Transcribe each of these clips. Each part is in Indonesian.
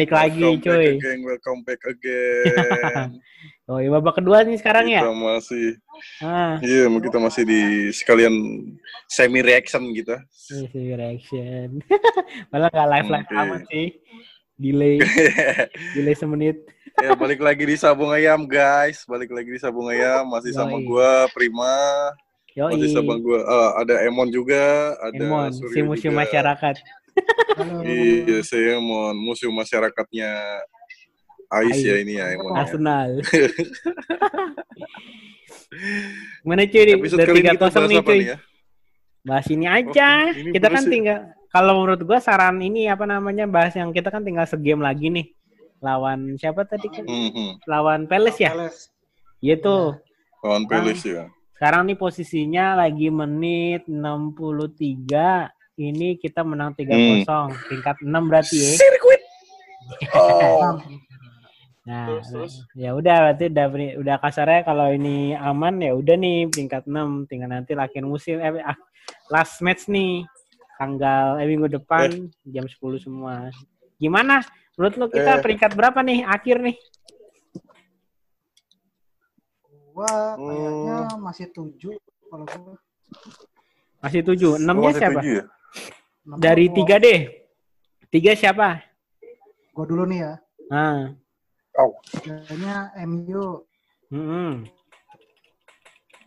balik lagi welcome cuy. Back again, welcome back again. Oh, ya babak kedua nih sekarang ya. kita masih, Ah, iya, kita masih di sekalian semi reaction gitu. isi reaction. Malah nggak live live Oke. amat sih. Delay, delay semenit. ya balik lagi di Sabung Ayam guys, balik lagi di Sabung Ayam masih sama Yoi. gua Prima, Yoi. masih sama gua eh, ada Emon juga, ada Emon, Suryo si museum juga. masyarakat. Iya, saya Emon, museum masyarakatnya Ais Ais. ya ini ya Emon. ya. Arsenal. Gimana cuy? Di- Episode Udah kali ini tiga kita kosong bahas nih cuy. ya? Bahas ini aja. ini kita kan ya. tinggal kalau menurut gua saran ini apa namanya bahas yang kita kan tinggal segame lagi nih. Lawan siapa tadi kan? Hmm. Lawan Palace ya? Iya tuh. Lawan Palace ya. Sekarang nih posisinya lagi menit 63. Ini kita menang 3-0. Tingkat 6 berarti ya. Sirkuit. Oh. Nah, Terus, terus? ya udah berarti udah udah kasarnya kalau ini aman ya udah nih peringkat 6 tinggal nanti akhir musim eh ah, last match nih tanggal eh, minggu depan jam 10 semua. Gimana? Menurut lu kita Eh. peringkat berapa nih akhir nih? Gua Hmm. kayaknya masih tujuh kalau gua. Masih 7. Lu 6-nya masih siapa? tujuh ya? Enam Dari 3 deh. 3 siapa? Gua dulu nih ya. Nah, Au. Kayaknya MU, mm-mm.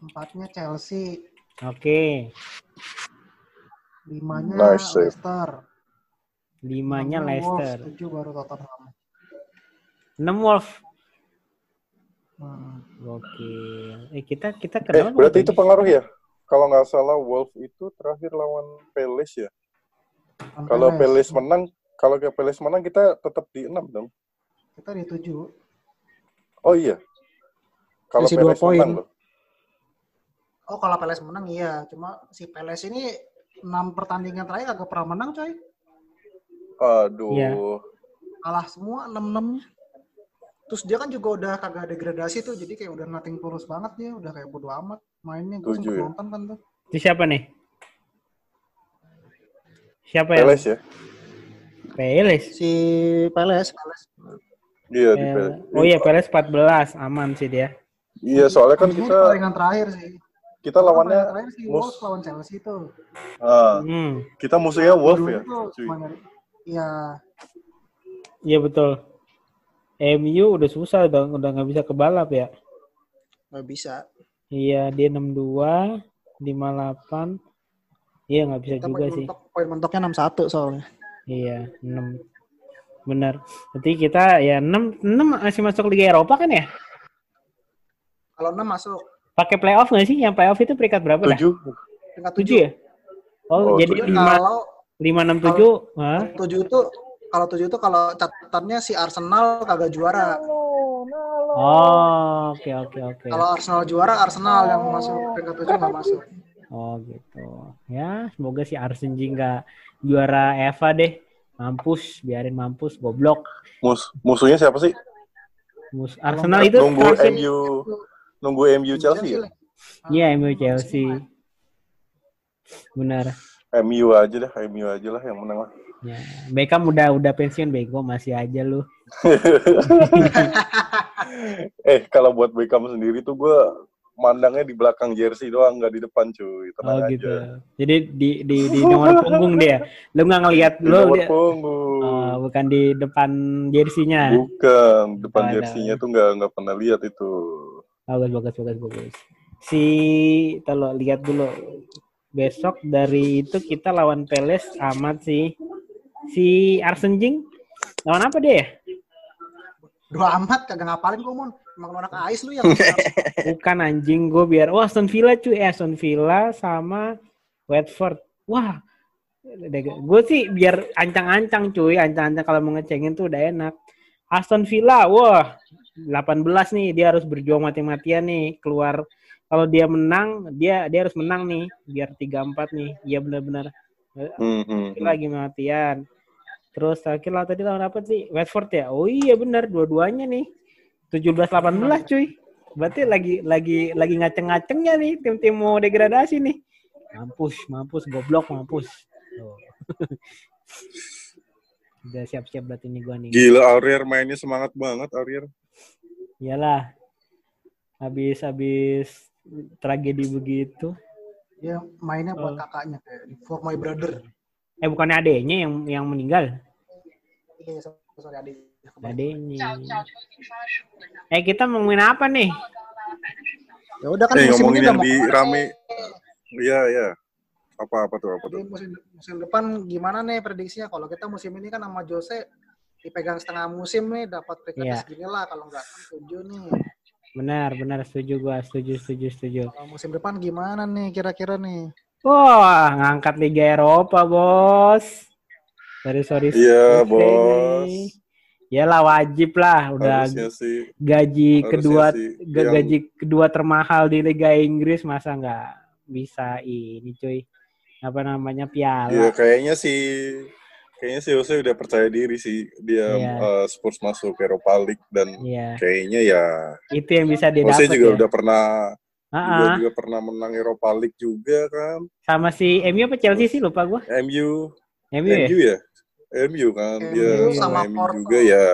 empatnya Chelsea, Oke. limanya Nice. Leicester, Limanya enamnya Leicester. Wolves, tujuh baru Tottenham. 6 Wolf. Hmm. Oke. Eh kita kita Eh, kenal berarti itu pengaruh ya? Kalau nggak salah Wolf itu terakhir lawan Palace ya. Kalau Palace. Menang, kalau ke Palace menang kita tetap di 6 dong. kita di tujuh. Oh iya. Kalau Palace poin. menang loh. Oh kalau Palace menang iya, cuma si Palace ini enam pertandingan terakhir kagak pernah menang coy. Aduh. Iya. Kalah semua 6-6. Terus dia kan juga udah kagak degradasi tuh, jadi kayak udah nothing tulus banget dia, udah kayak bodo amat mainnya. Gue sempet ya. nonton kan tuh. Itu siapa nih? Siapa ya? Palace ya? Palace. Si Palace. Iya di Palace. oh iya Palace 14 aman sih dia. Iya, soalnya kan Ini kita pertandingan terakhir sih. kita lawannya terakhir sih mus lawan Chelsea tuh. ah, Hmm, kita musuhnya Wolf ya. Iya, iya betul. MU udah susah udah udah nggak bisa kebalap ya. nggak bisa. Iya dia 62, 58. Iya nggak bisa Kita juga poin sih. mentok, poin mentoknya 61 soalnya. Iya 6. Benar. Berarti kita ya 6 6 masih masuk Liga Eropa kan ya? Kalau 6 masuk Pakai playoff nggak sih? Yang playoff itu peringkat berapa dah? Tujuh. tingkat 7 ya? Oh, Oh, jadi tujuh. 5 Kalau 5 6 7. Hah? 7 itu kalau 7 itu kalau catatannya si Arsenal kagak juara. Oh, oke oke oke. Kalau Arsenal juara, Arsenal yang masuk peringkat 7 nggak masuk. Oh gitu. Ya, semoga si Arsenal nggak juara Eva deh. Mampus, biarin mampus, goblok. Mus musuhnya siapa sih? Mus Arsenal itu nunggu terakhir- MU nunggu MU Chelsea ya? Iya, MU Chelsea. Benar. MU aja dah, MU aja lah yang menang lah. Ya, Beckham udah udah pensiun bego masih aja lu. eh kalau buat Beckham sendiri tuh gue mandangnya di belakang jersey doang, nggak di depan cuy. Tenang Oh aja. gitu. Jadi di di di nomor punggung dia. Lu nggak ngelihat lu nomor dia, punggung. oh, bukan di depan jersinya. Bukan, depan Ada. jersinya tuh nggak nggak pernah lihat itu. Bagus, bagus, bagus, bagus. Si, kalau lihat dulu. Besok dari itu kita lawan Palace amat sih. Si Arsenjing lawan apa dia ya? Dua amat kagak ngapalin gue mon. Emang lu anak ais lu yang Bukan anjing gue biar. Wah Aston Villa cuy. Eh, Aston Villa sama Watford. Wah. Gue sih biar ancang-ancang cuy. Ancang-ancang kalau mau ngecengin tuh udah enak. Aston Villa. Wah. 18 nih. Dia harus berjuang mati-matian nih. Keluar. Kalau dia menang. Dia dia harus menang nih. Biar 3-4 nih. Iya benar-benar. Kita hmm. lagi matian. Terus terakhir lah tadi lawan apa sih? Watford ya? Oh iya benar. Dua-duanya nih. 17-18 cuy. Berarti lagi lagi lagi ngaceng-ngacengnya nih tim-tim mau degradasi nih. Mampus, mampus, goblok, mampus. Tuh. Udah siap-siap berarti nih gua nih. Gila Aurier mainnya semangat banget Aurier. Iyalah. Habis habis tragedi begitu. Dia mainnya buat Oh. kakaknya kayak for my brother. Eh bukannya adeknya yang yang meninggal? Iya, sorry, adik. Adeknya. Eh kita mau ngomongin apa nih? Ya udah kan Eh musim ngomongin ini udah yang di rame. Iya iya. Apa apa tuh apa tuh? Musim, musim depan gimana nih prediksinya? Kalau kita musim ini kan sama Jose dipegang setengah musim nih dapat peringkat Iya. segini lah kalau nggak kan tujuh nih. Benar, benar setuju gua, setuju, setuju, setuju. Kalau musim depan gimana nih kira-kira nih? Wah, ngangkat Liga Eropa, Bos. Sorry, sorry. Iya bos. nih. Ya lah wajib lah, udah sih. gaji harusnya kedua sih yang- gaji kedua termahal di Liga Inggris masa nggak bisa ini cuy apa namanya Iya piala kayaknya sih kayaknya sih Jose udah percaya diri sih dia Iya. eh, Spurs masuk Europa League dan Iya, kayaknya ya itu yang bisa dia Jose juga ya. udah pernah Juga, ah. juga pernah menang Europa League juga kan. sama si MU apa Chelsea sih lupa gua. MU MU ya? MU ya? MU kan dia MU sama sama MU Porto. juga ya.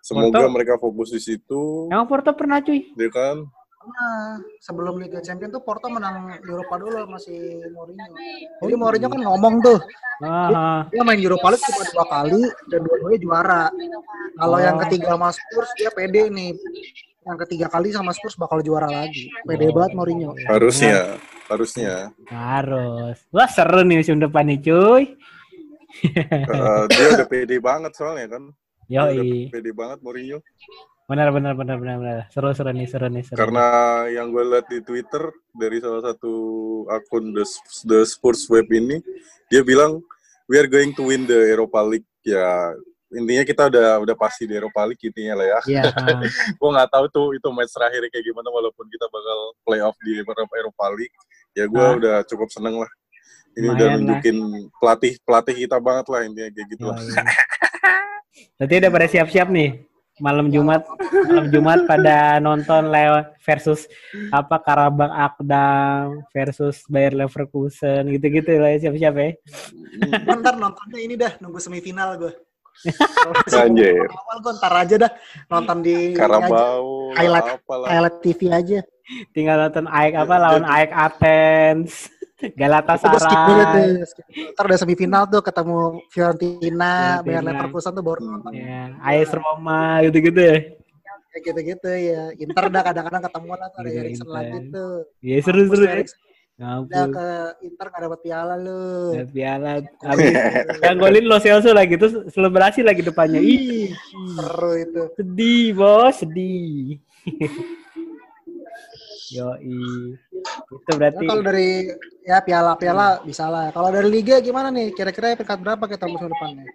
Semoga Porto? mereka fokus di situ, Emang Porto pernah cuy? dia kan. Nah, sebelum Liga Champions tuh Porto menang Eropa dulu masih Mourinho. Jadi Mourinho kan ngomong tuh, ah. dia main Europa League cuma dua kali dan dua-duanya juara. Kalau Oh. yang ketiga sama Spurs dia pede nih. Yang ketiga kali sama Spurs bakal juara lagi. Pede Oh. banget Mourinho. Harusnya, harusnya. harus. Wah seru nih musim depan nih cuy. Eh, dia udah pede banget soalnya kan. Udah Yoi. pede banget Mourinho. Benar benar benar benar benar. Seru seru nih seru nih seru. Karena yang gue lihat di Twitter dari salah satu akun The, The Sports Web ini, dia bilang we are going to win the Europa League. Ya intinya kita udah udah pasti di Europa League intinya lah ya. Iya. ah. gue nggak tahu tuh itu match terakhir kayak gimana walaupun kita bakal playoff di Eropa Europa League. Ya gue Ah. udah cukup seneng lah. Ini udah Lumayan lah. nunjukin pelatih pelatih kita banget lah intinya kayak gitu lah. Yoi. Berarti udah pada siap-siap nih malam Jumat malam Jumat pada nonton Leo versus apa Karabakh Akdam versus Bayer Leverkusen gitu-gitu lah ya, siap-siap ya. Ntar nontonnya ini dah, nunggu semifinal gue. Anjir. Awal gue ntar aja dah nonton di Karabau, Highlight. apalah. highlight TV aja. Tinggal nonton AEK apa lawan AEK Athens, Itu gue skip dulu tuh. Galatasaray. Ntar udah semifinal tuh ketemu Fiorentina, Fiorentina. Bayer Leverkusen tuh baru nonton. Ya, AS Roma gitu-gitu ya. Kayak gitu-gitu ya. Inter dah kadang-kadang ketemu lah tuh ada Iya, Eriksen Inter. lagi tuh. Ya seru-seru ya. Udah Ngampus. ke Inter gak dapat piala lu. Ya, piala. Habis yang golin Lo Celso lagi terus selebrasi lagi depannya. Ih, Seru itu. sedih bos, sedih. Yoi. Itu berarti Ya, kalau dari ya piala-piala bisa lah. Kalau dari liga gimana nih? Kira-kira peringkat berapa kita musim depan nih?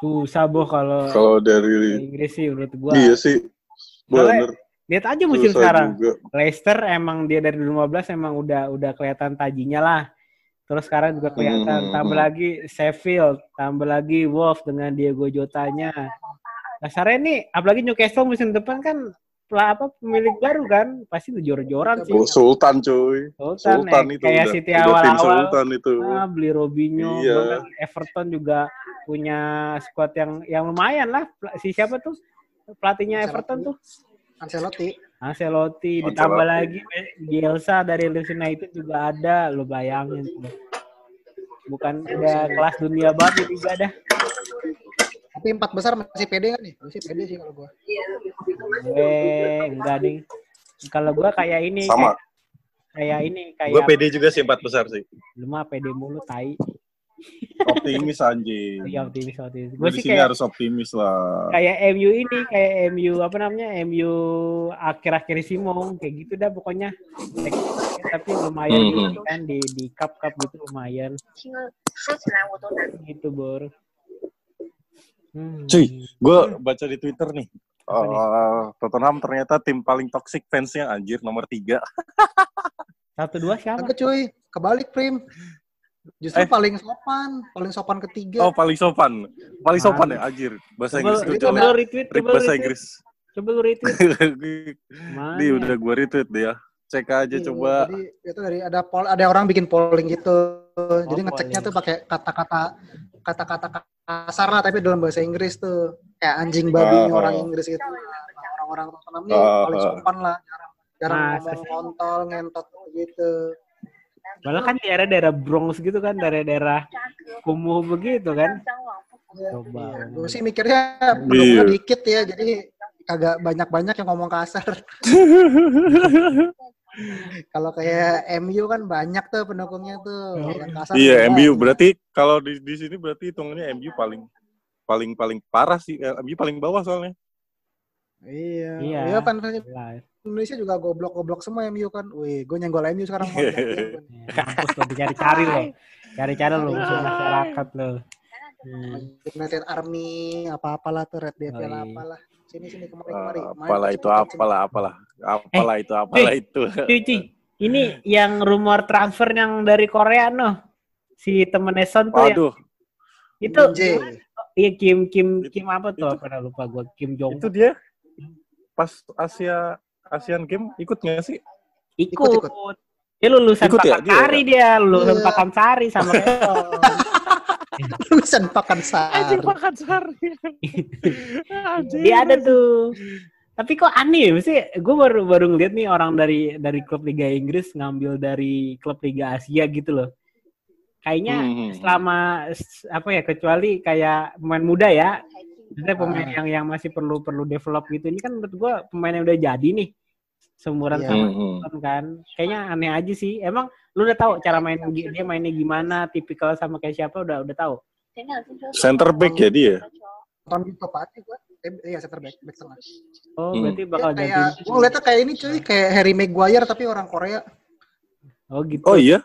susah boh kalau Kalau dari Inggris sih menurut gua. iya sih, Soalnya bener. Lihat aja musim Susah sekarang. juga. Leicester emang dia dari 2015 emang udah udah kelihatan tajinya lah. Terus sekarang juga kelihatan Hmm. tambah lagi Sheffield, tambah lagi Wolves dengan Diego Jotanya. Dasarnya nih apalagi Newcastle musim depan kan pela- apa pemilik baru kan pasti tuh jor-joran sih. Oh, Sultan cuy. Sultan, Sultan eh, itu kayak udah, City awal-awal Sultan itu. ah, beli Robinho, Iya. bahkan Everton juga punya squad yang yang lumayan lah. Si siapa tuh pelatihnya. Everton tuh? Ancelotti. Ancelotti, Ancelotti. ditambah lagi eh, Bielsa dari Leeds United juga ada, lo bayangin tuh. Bukan udah kelas dunia banget di liga dah. Tapi empat besar masih pede kan nih? Masih pede sih kalau gua. Gue enggak ding. Kalau gua kayak ini Sama. kayak, kayak ini kayak Gue pede juga sih empat besar sih. lu mah pede mulu tai optimis anjing. Iya optimis optimis. Gue sih kayak, harus optimis lah. Kayak MU ini, kayak MU apa namanya, MU akhir-akhir Simon kayak gitu dah pokoknya. Tapi lumayan mm -hmm. gitu hmm. kan di di cup cup gitu lumayan. Gitu bor. Hmm. Cuy, gue baca di Twitter nih. Uh. Tottenham ternyata tim paling toxic fansnya anjir nomor tiga. Satu dua siapa? Aku cuy, kebalik Prim. Justru Eh. paling sopan, paling sopan ketiga. Oh paling sopan, paling sopan ya anjir. Bahasa coba, Inggris itu coba coba. lu retweet coba lu bahasa retweet Inggris. coba lu retweet mana Nih udah gue retweet dia. Cek aja Iya, coba. Jadi itu dari ada poll, ada orang bikin polling gitu. jadi Oh, ngeceknya polling. tuh pakai kata-kata kata-kata kasar lah tapi dalam bahasa Inggris tuh kayak anjing Ah. orang Inggris gitu. Orang-orang Tottenham nih Ah, paling ah. sopan lah, jarang jarang Nah, ngomong kontol, ngentot gitu. Malah kan daerah-daerah Bronx gitu kan, daerah-daerah kumuh begitu kan. Coba. Iya, gue sih mikirnya penduduknya Iya. dikit ya, jadi kagak banyak-banyak yang ngomong kasar. Kalau kayak MU kan banyak tuh pendukungnya tuh. Yang kasar Iya, juga. MU berarti kalau di di sini berarti hitungannya MU paling paling paling parah sih. Eh, MU paling bawah soalnya. Iya. Iya. Iya, fans Lah, Indonesia juga goblok-goblok semua MU kan. Wih, gue nyenggol MU sekarang. mau lihat gue. ya, mampus lo dicari-cari lo. Cari-cari lo musuh masyarakat lo. Hmm. United Army apa-apalah tuh Red Devil iya. apalah. Sini sini kemari Eh, kemari. Main apalah ke itu, ke sini. apalah, apalah. Apalah itu, apalah itu. Cuy. Ini yang rumor transfer yang dari Korea no. Si temen Son tuh yang, Waduh, itu Min Jae. iya Kim Kim Itu- Kim apa tuh? itu- Pernah lupa gua Kim Jong. itu dia pas Asia Asian Game ikut nggak sih? ikut. ikut, Dia lulusan Ikut ya? Pakansari dia, lulusan Iya. Pakansari sama kayak Lulusan pakan sar. Dia ada tuh. Tapi kok aneh ya, mesti gue baru baru ngeliat nih orang dari dari klub Liga Inggris ngambil dari klub Liga Asia gitu loh. Kayaknya Hmm. selama apa ya kecuali kayak pemain muda ya, maksudnya pemain Ah. yang yang masih perlu perlu develop gitu. Ini kan menurut gue pemain yang udah jadi nih seumuran Iya. sama Hmm. Son kan. Kayaknya aneh aja sih. Emang lu udah tahu cara main dia mainnya gimana, tipikal sama kayak siapa udah udah tahu. Center back ya dia. Top aja gue. Eh, iya center back, back tengah. Oh, Hmm. berarti bakal kayak gue ngeliatnya kayak ini cuy, kayak Harry Maguire tapi orang Korea. Oh gitu. Oh iya?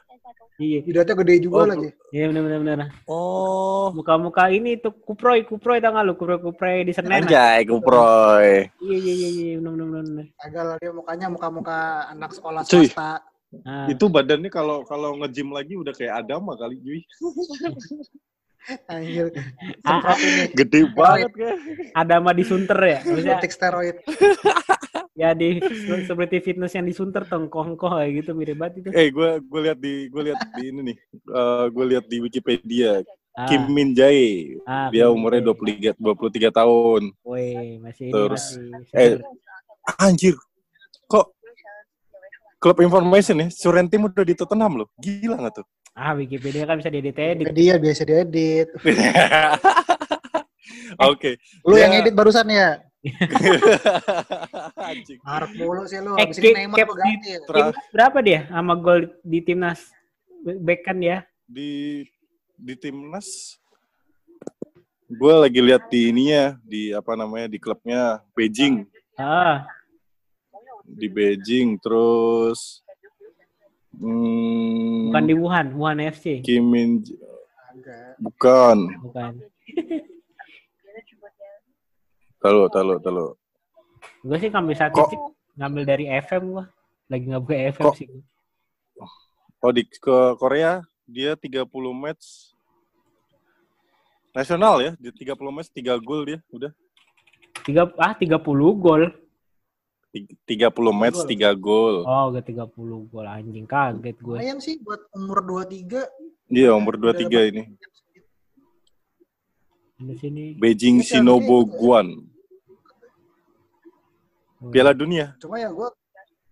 Iya. Jidatnya gede juga Oh, lagi. Iya benar benar benar. Oh. Muka-muka ini tuh kuproy, kuproy tau gak lu? Kuproy-kuproy di Senen. Anjay, kuproy. Iya iya iya iya benar benar benar. Agak lah dia mukanya muka-muka anak sekolah Cuy. swasta. Nah, Itu badannya kalau kalau nge-gym lagi udah kayak Adama kali, Jui. Anjir. Ah, ini. Gede banget kan. ada mah disunter ya. Maksudnya Suntik steroid. ya di seperti fitness yang disunter tengkoh-tengkoh kayak gitu mirip banget itu. Eh, gue gue lihat di gue lihat di ini nih. Eh gue lihat di Wikipedia. Ah, Kim Min Jae. ah, Dia umurnya Min-jae. 23 23 tahun. Woi, masih ini Terus, masih eh. Anjir. Kok Club Information ya, Surentim udah di Tottenham loh. Gila gak tuh? ah Wikipedia kan bisa diedit-edit. Dia biasa diedit. Oke. Lu Dia- yang edit barusan ya? Anjing. Harap mulu sih lu. Eh, Abis ini Neymar Cap ganti ya. Berapa dia sama gol di timnas back kan ya? di di timnas gue lagi lihat di ininya di apa namanya di klubnya Beijing Ah, di Beijing terus hmm, bukan di Wuhan, Wuhan FC. Kim Min bukan Bukan. tahu tahu tahu Gue sih ngambil statistik, ngambil dari FM gua. Lagi nggak buka FM Kok- sih. oh di ke Korea dia 30 match nasional ya di 30 match 3 gol dia udah Tiga, ah 30 gol. Tig- 30 match 3 gol Oh, gak 30 gol anjing kaget gue. Lumayan sih buat umur 23. dia umur 23 ini Di sini. Beijing Shinobu Piala Dunia Guan Piala Dunia Cuma ya gua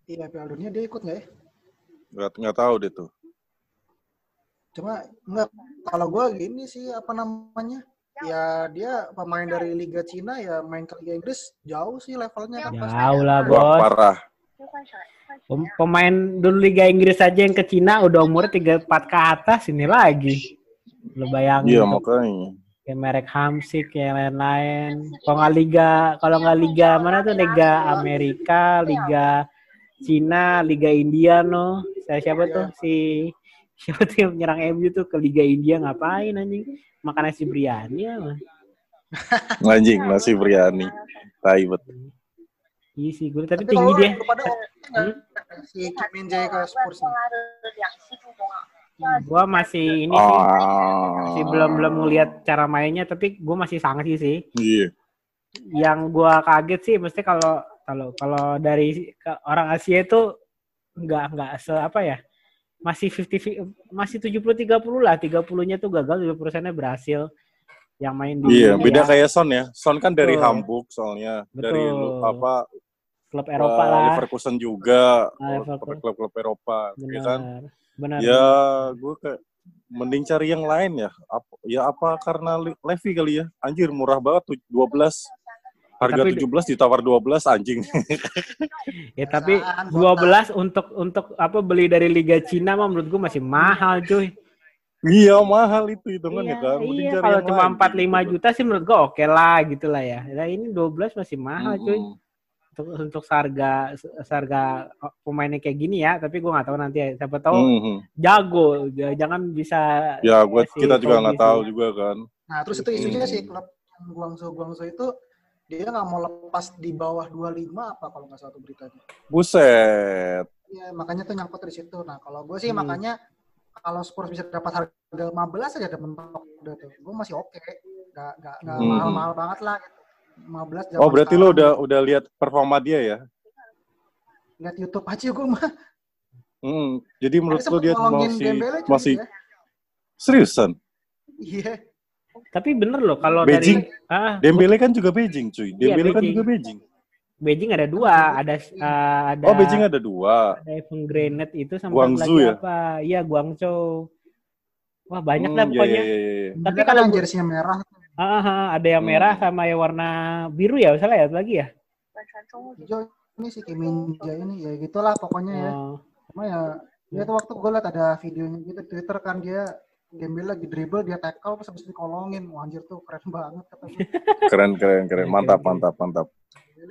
Iya Piala Dunia dia ikut nggak ya? nggak nggak tahu deh tuh Cuma enggak kalau gua gini sih apa namanya? Ya dia pemain dari Liga Cina ya main ke Liga Inggris jauh sih levelnya kan pasti. Jauh lah Wah, bos. parah Pem- Pemain dulu Liga Inggris aja yang ke Cina udah umurnya 34 ke atas ini lagi. Lu bayangin Iya makanya. Kayak merek Hamsik kayak lain-lain. Kalau nggak Liga, kalau nggak Liga mana tuh Liga Amerika, Liga Cina, Liga India no. Saya siapa tuh si siapa tuh yang menyerang MU tuh ke Liga India ngapain anjing? Makan nasi biryani ya. mah. Anjing nasi biryani. Tai. Iya sih, gue tapi Tapi tinggi dia. nggak si Kim Min Jae ke Spurs nih. Gua masih ini sih, masih belum belum ngeliat cara mainnya, tapi gue masih sangat sih. Iya. Yang gua kaget sih, mesti kalau kalau kalau dari orang Asia itu nggak nggak se apa ya, masih 50 masih 70 30 lah, 30-nya tuh gagal, 70 persennya berhasil. yang main di Iya, beda ya, kayak Son ya. Son kan dari Betul. Hamburg soalnya, dari Betul. apa klub Eropa eh, lah. Leverkusen juga, Ah, klub-klub Eropa, ya kan? Benar. Ya, gue kayak mending cari yang lain ya. Apa, ya apa karena Le- Levi kali ya? Anjir murah banget tuh 12. Harga Tapi- 17 ditawar 12 anjing. Ya tapi Perasaan 12 untuk untuk apa beli dari Liga Cina mah menurut gua masih mahal cuy. iya, mahal itu hitungannya Iya, kan. Mending iya kalau cuma lain, 45 gitu. juta sih menurut gua oke lah gitu lah ya. Nah ini 12 masih mahal cuy. Untuk untuk harga harga pemainnya kayak gini ya, tapi gua nggak tahu nanti ya. Siapa tahu Mhm. jago, J- jangan bisa Ya, gua si kita juga nggak tahu juga kan. Nah, terus itu isunya Hmm. sih klub Guangzhou Guangzhou itu dia nggak mau lepas di bawah 25 apa kalau nggak salah tuh beritanya. Buset. Iya, makanya tuh nyangkut dari situ. Nah, kalau gue sih Hmm. makanya kalau Spurs bisa dapat harga 15 aja udah mentok udah tuh. Gue masih oke. Nggak nggak nggak Hmm. mahal-mahal banget lah gitu. 15 Oh, berarti lo udah udah lihat performa dia ya? lihat YouTube aja gue mah. Hmm. Jadi menurut lo dia masih masih ya. seriusan? Iya. Tapi bener loh kalau Beijing. dari ah Dembele kan juga Beijing, cuy. Iya, Dembele kan Beijing. juga Beijing. Beijing ada dua, ada uh, ada Oh, Beijing ada dua. ada Evan Granite itu sama Guangzhou lagi ya? apa? Iya, Guangzhou. Wah, banyak Hmm, dah iya, pokoknya. iya, iya, iya. Tapi kalau kan jersey merah. Ah, ah, ah, ada yang merah hmm. sama yang warna biru ya, misalnya ya lagi ya. Hijau ini si Kiminja ini ya gitulah pokoknya ya. Oh. Cuma ya, dia tuh waktu gue liat ada videonya gitu Twitter kan dia Gembel lagi dribble dia tackle terus habis dikolongin. Wah, anjir tuh keren banget keren keren keren. Iya, iya, iya. Mantap mantap mantap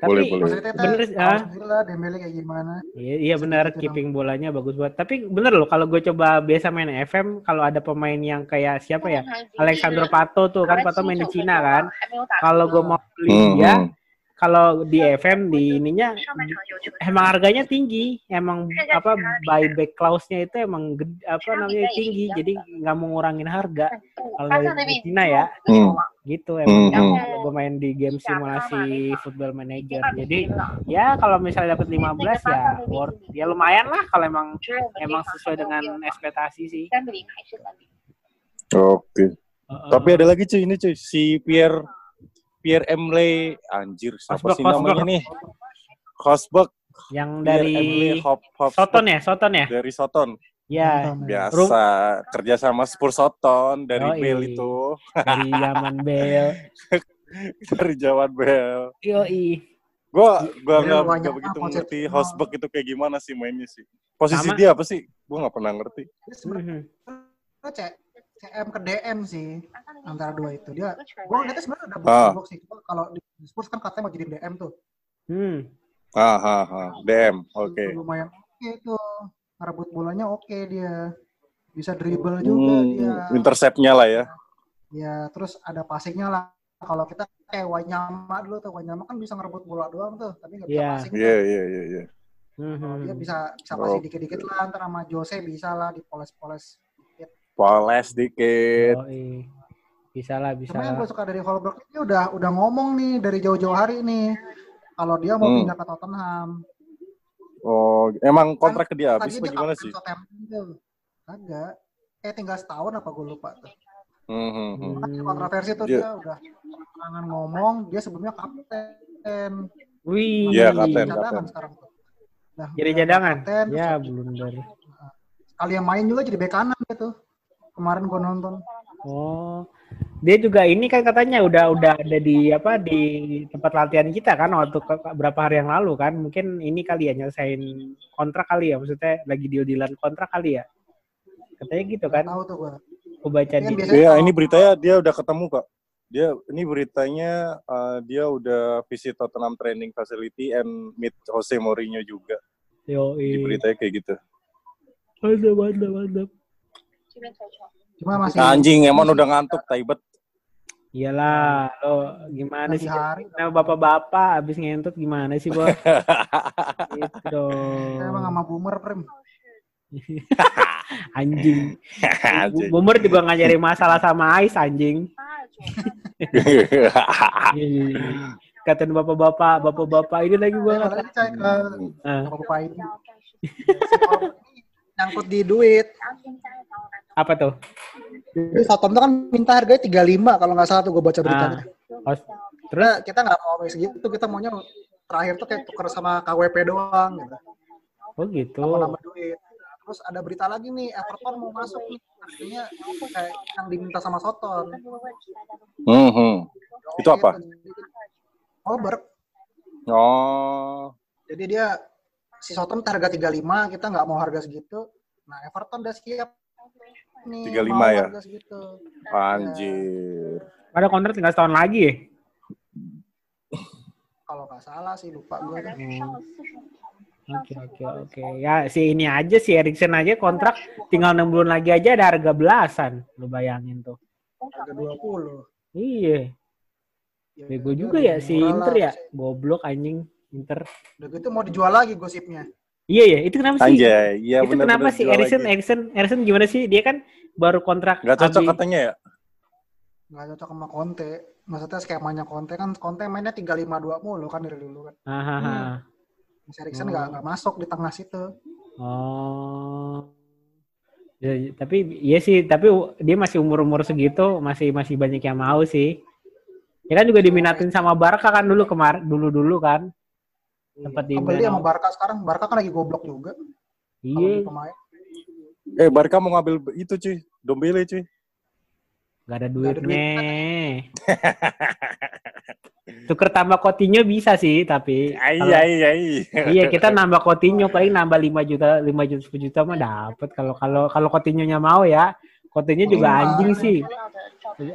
boleh, tapi boleh. Kita bener ah. lah Dembele kayak gimana. Iya, iya benar gitu keeping dong. bolanya bagus banget. Tapi bener loh kalau gue coba biasa main FM kalau ada pemain yang kayak siapa ya? Alexander Pato tuh kan Pato main di Cina kan? Kalau gue mau beli dia hmm, hmm kalau di FM di ininya emang harganya tinggi. Emang apa buyback clause-nya itu emang gede, apa namanya tinggi. jadi nggak mau ngurangin harga. Kalau di China ya. hmm. gitu emang hmm. gue main di game simulasi football manager. Jadi ya kalau misalnya dapat 15 ya worth. Ya lumayan lah kalau emang emang sesuai dengan ekspektasi sih. Oke okay. uh -uh. tapi ada lagi cuy ini cuy si Pierre Pierre Emle anjir siapa Hosberg, sih namanya Hosberg. nih? Hosberg yang dari Hop, Hop, Soton ya Soton ya dari Soton. ya. Biasa kerja sama Spurs Soton dari Yoi. Bell itu, dari zaman Bell dari Jawan Bell. yoi Gua gua nggak nggak begitu ngerti. Hosberg itu kayak gimana sih mainnya sih. Posisi Sama. dia apa sih? Gua nggak pernah ngerti. Sebenarnya CM ke DM sih antara dua itu dia. Gue ngeliatnya sebenarnya udah Ah. box box sih. Cuma kalau di Spurs kan katanya mau jadi DM tuh. hmm. Ah, ah, ah. DM. Oke. Lumayan oke tuh. Ngerebut bolanya oke dia. Bisa dribble juga dia. Hmm, interceptnya lah ya. Ya, terus ada passingnya lah. Kalau kita kayak Wanyama dulu tuh, Wanyama kan bisa ngerebut bola doang tuh, tapi nggak bisa Iya. passing. Iya, tuh. iya, iya, iya. Kalau dia bisa bisa Oh. passing dikit-dikit lah, ntar sama Jose bisa lah dipoles-poles. Poles dikit. Yoi. bisa lah bisa Cuma yang gue suka dari Holberg ini udah udah ngomong nih dari jauh-jauh hari nih kalau dia mau Hmm. pindah ke Tottenham. Oh, emang kontrak ke dia habis Tadi apa dia gimana kapten sih? Kagak. Eh tinggal setahun apa gue lupa tuh. Hmm, hmm, hmm. Hmm. Makanya kontroversi tuh Dia- dia udah tangan ngomong dia sebelumnya kapten. Wih. Iya, kapten. Cadangan sekarang tuh. Nah, Jadi cadangan. kapten, Ya terus blunder. sekali yang main juga jadi bek kanan gitu kemarin gua nonton. Oh dia juga ini kan katanya udah udah ada di apa di tempat latihan kita kan waktu beberapa hari yang lalu kan. Mungkin ini kali ya nyelesain kontrak kali ya maksudnya lagi deal dealan kontrak kali ya. Katanya gitu kan. tahu tuh gua. Aku baca di ya ini beritanya dia udah ketemu kok. dia ini beritanya uh, dia udah visit Tottenham training facility and meet Jose Mourinho juga. Yo, di beritanya kayak gitu. Mantap mantap mantap. Cuma masih Anjing, emang udah ngantuk, taibet. iyalah lo gimana Nanti sih? hari. nama bapak-bapak abis ngentut gimana sih bos? Gitu dong. Saya emang sama boomer prem. anjing. Anjing. Boomer juga nggak nyari masalah sama Ais anjing. 八九，Iya, Katain bapak-bapak, bapak-bapak. Ini lagi gua Saya nggak balik lagi ke Ah, ke Bapak ini nyangkut di duit. Apa tuh? Jadi Satom tuh kan minta harganya 35 kalau nggak salah tuh gue baca ah. beritanya. Ah. Oh. Terus nah, kita nggak mau segitu, kita maunya terakhir tuh kayak tuker sama KWP doang gitu. Oh gitu. Nama duit. Terus ada berita lagi nih, Everton mau masuk nih. Artinya kayak yang diminta sama Soton. Mm -hmm. Itu apa? Oh, ber... Gitu. Oh. Jadi dia si Soton harga 35, kita nggak mau harga segitu. Nah, Everton udah siap nih 35 mau ya? harga segitu. anjir. Ada kontrak tinggal setahun lagi ya? Kalau nggak salah sih lupa gue tuh. Oke oke oke. Ya si ini aja si Erikson aja kontrak tinggal enam bulan lagi aja ada harga belasan. Lu bayangin tuh. Harga 20. Iya. Ya, Bego dia juga lebih ya si Inter lah. ya. Goblok anjing Inter. Udah gitu mau dijual lagi gosipnya. Iya ya. Itu kenapa sih? Anjay, iya itu bener kenapa sih Erikson Erikson Erikson gimana sih? Dia kan baru kontrak. Gak cocok habis- katanya ya? Nggak cocok sama Conte. Maksudnya skemanya Conte kan Conte mainnya 3-5-2 mulu kan dari dulu kan. Ah, ah, ah. Mas Erikson Oh. nggak nggak masuk di tengah situ. Oh. Ya, tapi iya sih, tapi dia masih umur-umur segitu masih masih banyak yang mau sih. Ya kan juga diminatin sama Barca kan dulu kemarin dulu-dulu kan. Tempat di Kebeli sama Barca sekarang. Barca kan lagi goblok juga. Iya, pemain. Eh, Barca mau ngambil itu cuy, Dombele cuy. gak ada Nggak ada duitnya. Tuker tambah Coutinho bisa sih, tapi Iya, iya, iya. iya kita nambah Coutinho paling nambah 5 juta, 5 juta, 10 juta mah dapet kalau kalau kalau Coutinho-nya mau ya. Coutinho juga Iya. anjing sih.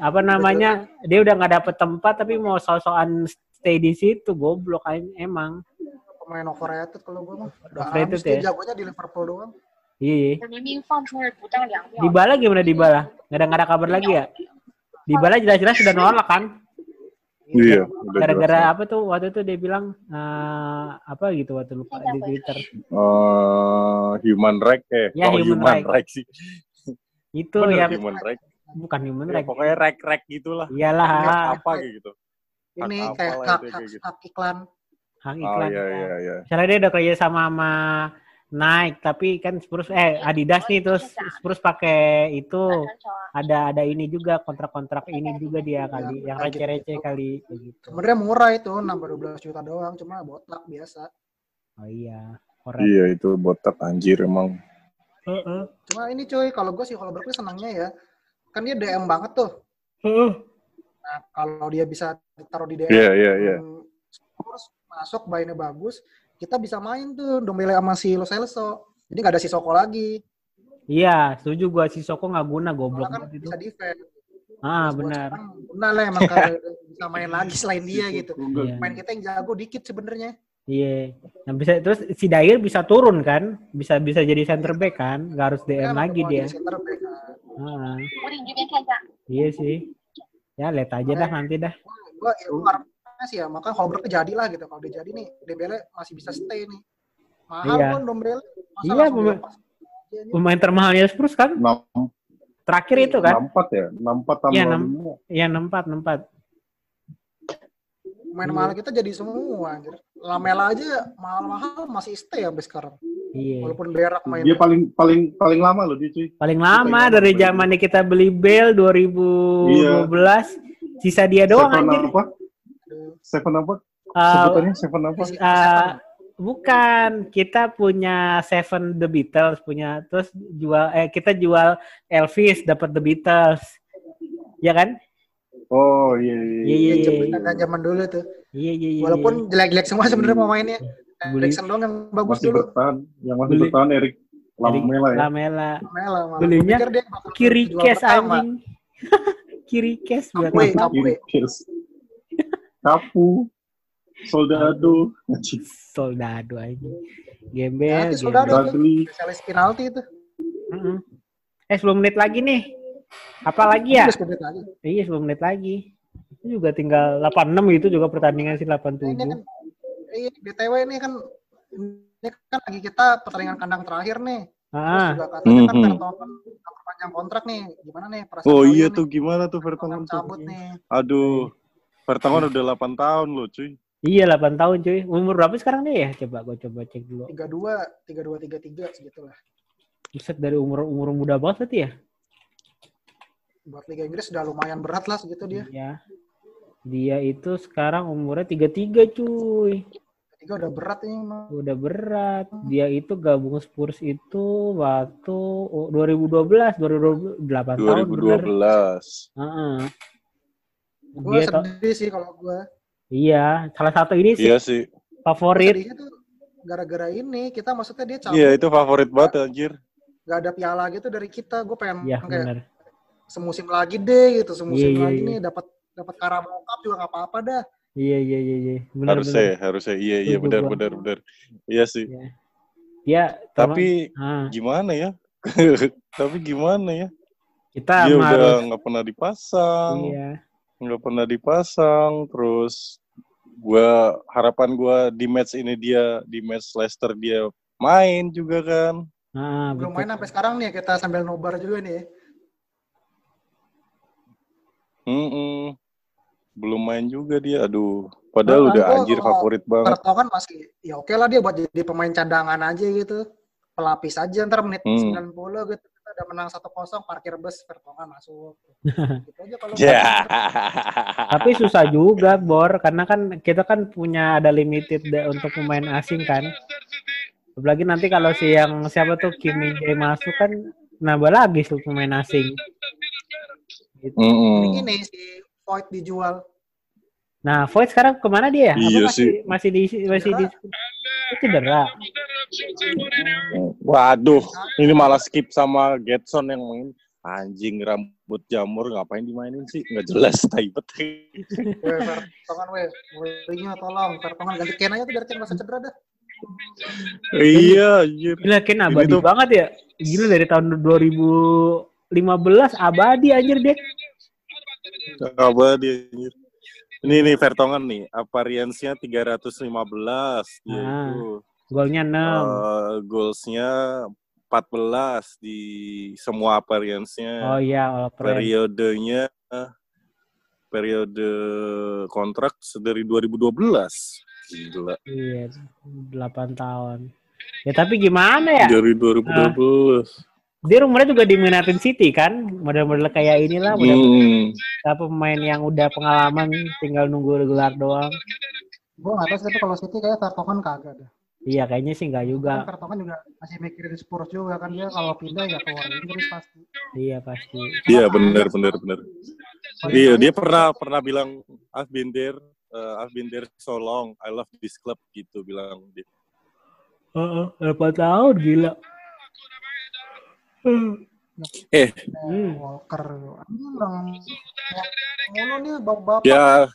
apa namanya dia udah nggak dapet tempat tapi mau sosokan stay di situ goblok aja emang pemain overrated kalau gue mah. Overrated ya. Jagonya di Liverpool doang. Iya. iya. Di bala gimana di bala? Gak ada gak ada kabar lagi ya? Di bala jelas-jelas sudah nolak kan? Iya. Gara-gara apa tuh waktu itu dia bilang uh, apa gitu waktu lupa di Twitter. Uh, human right eh. Ya, oh, human, human right. sih. Itu Bener, yang human right. Bukan human ya, right. Ya, pokoknya rek-rek gitulah. Iyalah. Apa gitu. Ini kayak hak, hak, hak iklan hang oh, iklan. Oh, iya, iya, iya. Misalnya dia udah kerja sama sama Nike, tapi kan Spurs eh Adidas nih terus Spurs pakai itu ada ada ini juga kontrak-kontrak ini juga dia kali yang receh-receh kali Kemudian gitu. Sebenarnya murah itu nambah 12 juta doang cuma botak biasa. Oh iya, korek. Iya itu botak anjir emang. Uh -uh. Cuma ini cuy kalau gue sih kalau berarti senangnya ya kan dia DM banget tuh. Uh -uh. Nah, kalau dia bisa taruh di DM Iya iya iya. Spurs, masuk mainnya bagus, kita bisa main tuh Dombele sama si Lo Celso. Jadi gak ada si Soko lagi. Iya, setuju gua si Soko gak guna goblok kan itu. Bisa defense. Ah, benar. Benar lah emang bisa main lagi selain dia iya, gitu. Iya. Main kita yang jago dikit sebenarnya. Iya. Yeah. Nah bisa terus si Dair bisa turun kan? Bisa bisa jadi center back kan? Gak harus DM iya, lagi dia. Center back. Kan. Ah. Iya sih. Ya lihat aja dah nanti dah. Gua sih ya, makanya Holberg jadi lah gitu. Kalau dia jadi nih, Dembele masih bisa stay nih. Mahal Iya. pun Dombele. Masa Iya, pemain-? Pemain termahalnya Spurs kan? Enam Terakhir itu kan? empat ya, enam empat tambah Iya, enam. lima. Iya, 64, 64. Pemain mahal kita jadi semua anjir. Lamela aja mahal-mahal masih stay sampai sekarang. Iya. Walaupun berak main. Dia paling paling paling lama loh dia cuy. Paling lama Kita dari zamannya kita beli Bell 2012. Sisa dia doang Seven anjir. apa? Seven apa? Eh, Sebutannya Seven apa? eh, bukan, kita punya Seven The Beatles punya terus jual eh kita jual Elvis dapat The Beatles. Ya kan? Oh iya iya. Iya iya. iya Iya, iya. zaman zaman dulu tuh. Iya iya iya. Walaupun jelek-jelek semua sebenarnya pemainnya. Beli- Erikson doang yang bagus Masih dulu. bertahan. Yang masih bertahan Erik Lamela ya. Lamela. Lamela. Belinya Kiri kes anjing. Kiri kes buat apa? kapue. Cheers. Kapu. Soldado. Soldado. Ya, Gembel, itu Soldado. Bradley. Spesialis penalti itu. Mm-mm. Eh 10 menit lagi nih. Apa lagi ya? Lagi. Iya 10 menit lagi. Itu juga tinggal 86 gitu juga pertandingan sih Nah, ini 87. kan eh, BTW ini kan ini kan lagi kita pertandingan kandang terakhir nih. Terus Ah, juga katanya kan Mhm. Vertonghen nggak perpanjang kontrak nih. Gimana nih perasaan Oh iya nih? tuh gimana tuh Vertonghen Vertonghen tuh. cabut nih. Aduh. Vertonghen udah 8 tahun loh cuy. iya 8 tahun cuy. Umur berapa sekarang dia ya? Coba gua coba cek dulu. 32, 32, 33 segitulah. Buset dari umur umur muda banget berarti ya? buat Liga Inggris udah lumayan berat lah segitu dia. Iya. Dia itu sekarang umurnya 33 cuy. Tiga udah berat ini mah. Udah berat. Dia itu gabung Spurs itu waktu oh, 2012, 2012 8 tahun bener. 2012. Heeh. Gue sedih sih kalau gue. iya, salah satu ini sih Iya sih. favorit. Sedihnya tuh gara-gara ini kita maksudnya dia cabut Iya, itu favorit banget anjir. gak ada piala gitu dari kita. Gue pengen Iya, kayak benar. semusim lagi deh gitu, semusim Iya, iya, lagi iya. nih dapat dapat Carabao Cup juga nggak apa-apa dah. Iya, iya, iya, iya. Benar, Harusnya, benar. ya, harusnya. Iya, iya, benar, benar, benar. Iya sih. Dia Tapi ah, gimana ya? Tapi gimana ya? kita Dia udah nggak pernah dipasang, iya. Nggak pernah dipasang. Terus gua harapan gua di match ini dia di match Leicester dia main juga kan. Ah, Belum betul. main sampai sekarang nih kita sambil nobar juga nih. Mm-mm. Belum main juga dia. Aduh, padahal Ah, udah gua anjir kalau favorit banget. Tertau kan masih ya oke lah dia buat jadi pemain cadangan aja gitu. Pelapis aja ntar menit Hmm. 90 gitu udah menang 1-0 parkir bus Vertonghen masuk. gitu aja kalau Ya. Tapi susah juga, Bor, karena kan kita kan punya ada limited da- untuk pemain asing kan. Apalagi nanti kalau si yang siapa tuh Kim Min Jae masuk kan nambah lagi tuh pemain asing. Gitu. Mm-mm. Ini gini si Void dijual. Nah, Void sekarang ke mana dia? Apa Iya masih, sih. masih di masih di cedera. Waduh, ini malah skip sama Getson yang main. Anjing rambut jamur ngapain dimainin sih? Nggak jelas taibet. Weh Vertonghen weh. Mourinho tolong Vertonghen ganti Ken aja tuh biar Ken masa cedera dah. iya, anjir. Gila Ken Ini abadi tuh- banget ya. Gila dari tahun 2015 abadi anjir dia. Apa dia anjir. Ini nih Vertonghen nih, apariansnya 315 dia Ah. itu. Golnya 6. Eh, goalsnya 14 di semua apariansnya. oh iya, all friend. periodenya periode kontrak dari 2012 gila Iya, 8 tahun. Ya tapi gimana ya? dari 2012 Dia rumornya juga di City kan? Model-model kayak inilah, model hmm. pemain yang udah pengalaman tinggal nunggu gelar doang. Gue nggak tahu sih tapi kalau City kayak Vertonghen kagak dah. Iya, kayaknya sih nggak juga. Kan Vertonghen juga masih mikirin Spurs juga kan dia kalau pindah ya keluar Inggris pasti. Iya, pasti. iya benar benar benar iya dia pernah pernah bilang I've been there uh, I've been there so long I love this club gitu bilang dia Heeh, 8 tahun gila. Eh Hmm. Walker. Anjing orang mulu nih bapak-bapak. ya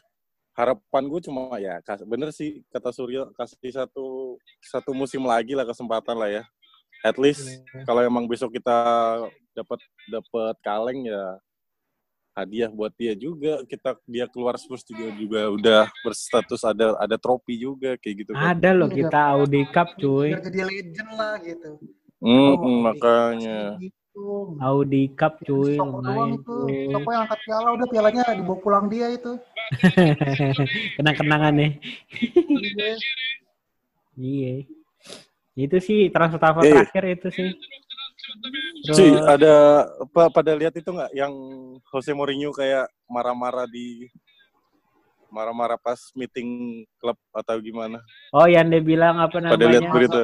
harapan gue cuma ya kas- bener sih kata Suryo kasih satu satu musim lagi lah kesempatan lah ya at least kalau emang besok kita dapat dapat kaleng ya hadiah buat dia juga kita dia keluar Spurs juga juga udah berstatus ada ada trofi juga kayak gitu kan. Ada loh kita Audi Cup cuy. Biar jadi legend lah gitu. Hmm, Oh, makanya Gitu. Audi Cup cuy Toko doang cuy. Toko yang angkat piala udah pialanya dibawa pulang dia itu. Kenang-kenangan nih. Iya. Iya. Itu sih transfer transfer Eh. terakhir itu sih. Terus, sih ada apa pada lihat itu nggak yang Jose Mourinho kayak marah-marah di marah-marah pas meeting klub atau gimana oh yang dia bilang apa pada lihat namanya? berita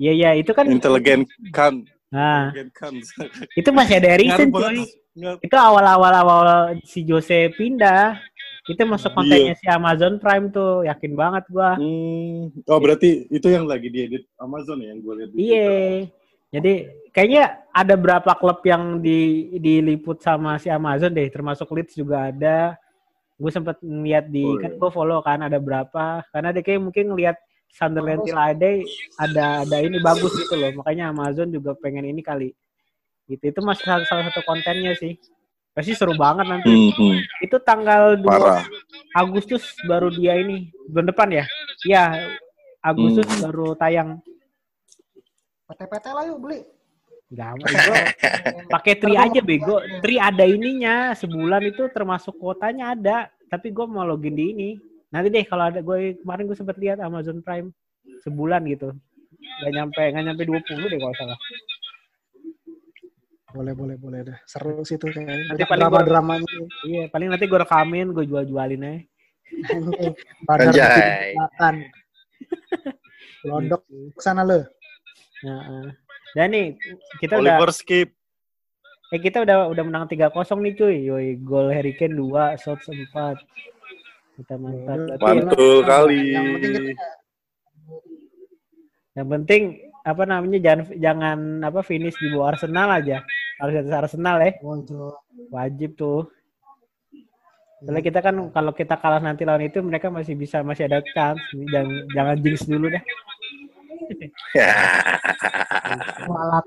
Iya iya itu kan. inteligen kan Nah inteligen itu masih ada Erikson banget. Nggak- Itu awal-awal awal si Jose pindah. Itu masuk Iya. kontennya si Amazon Prime tuh, yakin banget gua. Hmm. Oh berarti itu yang lagi diedit Amazon ya yang gue lihat. Iya. Jadi kayaknya ada berapa klub yang di diliput sama si Amazon deh, termasuk Leeds juga ada. Gue sempet ngeliat di Oh, kan iya. gue follow kan ada berapa. Karena dia kayak mungkin ngeliat Sunderland Bagus. Tilade ada ada ini bagus gitu loh. Makanya Amazon juga pengen ini kali. Gitu. Itu masih salah, salah satu kontennya sih. Pasti seru banget nanti. Hmm, hmm. Itu tanggal 2 Parah. Agustus baru dia ini. Bulan depan ya? Iya. Agustus Hmm. baru tayang. PT-PT lah yuk beli. Gak bego. Pakai tri aja bego. Tri ada ininya. Sebulan itu termasuk kuotanya ada. Tapi gue mau login di ini. Nanti deh kalau ada gue kemarin gue sempet lihat Amazon Prime sebulan gitu. Gak nyampe gak nyampe 20 deh kalau salah. Boleh, boleh, boleh dah. Seru sih tuh kayaknya. Nanti paling gua- drama-dramanya. Iya, paling nanti gue rekamin, gue jual-jualin aja. Bikin makan. Londok ke sana lo. Heeh. Dan nih kita udah Oliver skip. eh kita udah udah menang 3-0 nih cuy. Yoi, gol Harry Kane 2, shots 4. Kita mantap. Berarti Mantul kali. Yang penting kita yang penting apa namanya jangan jangan apa finish di bawah Arsenal aja. Harus di atas Arsenal ya. Wajib tuh. Soalnya kita kan kalau kita kalah nanti lawan itu mereka masih bisa masih ada chance. Jangan jangan jinx dulu dah. Walat.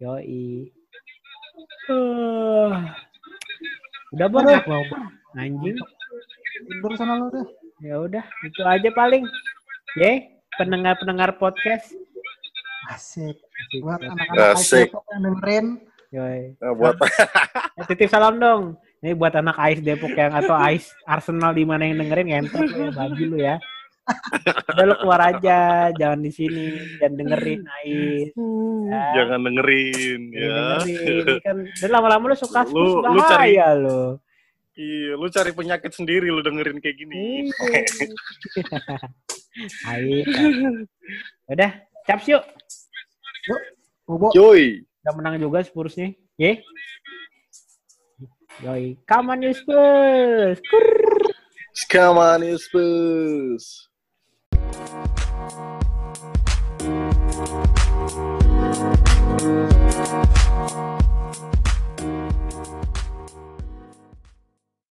Yoi. Uh, udah banyak mau anjing. Tidur sana lo deh. Ya udah, itu aja paling. Ye, pendengar-pendengar podcast. Asik. Buat anak-anak Asik. Depok yang dengerin. Yoi. Nah, buat Eh, titip salam dong. Ini buat anak Ais Depok yang atau Ais Arsenal di mana yang dengerin ngentot lu ya, babi lu ya. Udah lu keluar aja, jangan di sini, jangan dengerin Ais. Ya. jangan dengerin Jangan ya. dengerin. Ini kan dan lama-lama lu suka Lu- lu, lu cari- bahaya lu. Iya, lu cari penyakit sendiri lu dengerin kayak gini. Ais. Udah, caps yuk. Bobo. Cuy. Udah menang juga Spurs nih. Ye. Yoi. Come on you Spurs. Kurr. Come on, Spurs.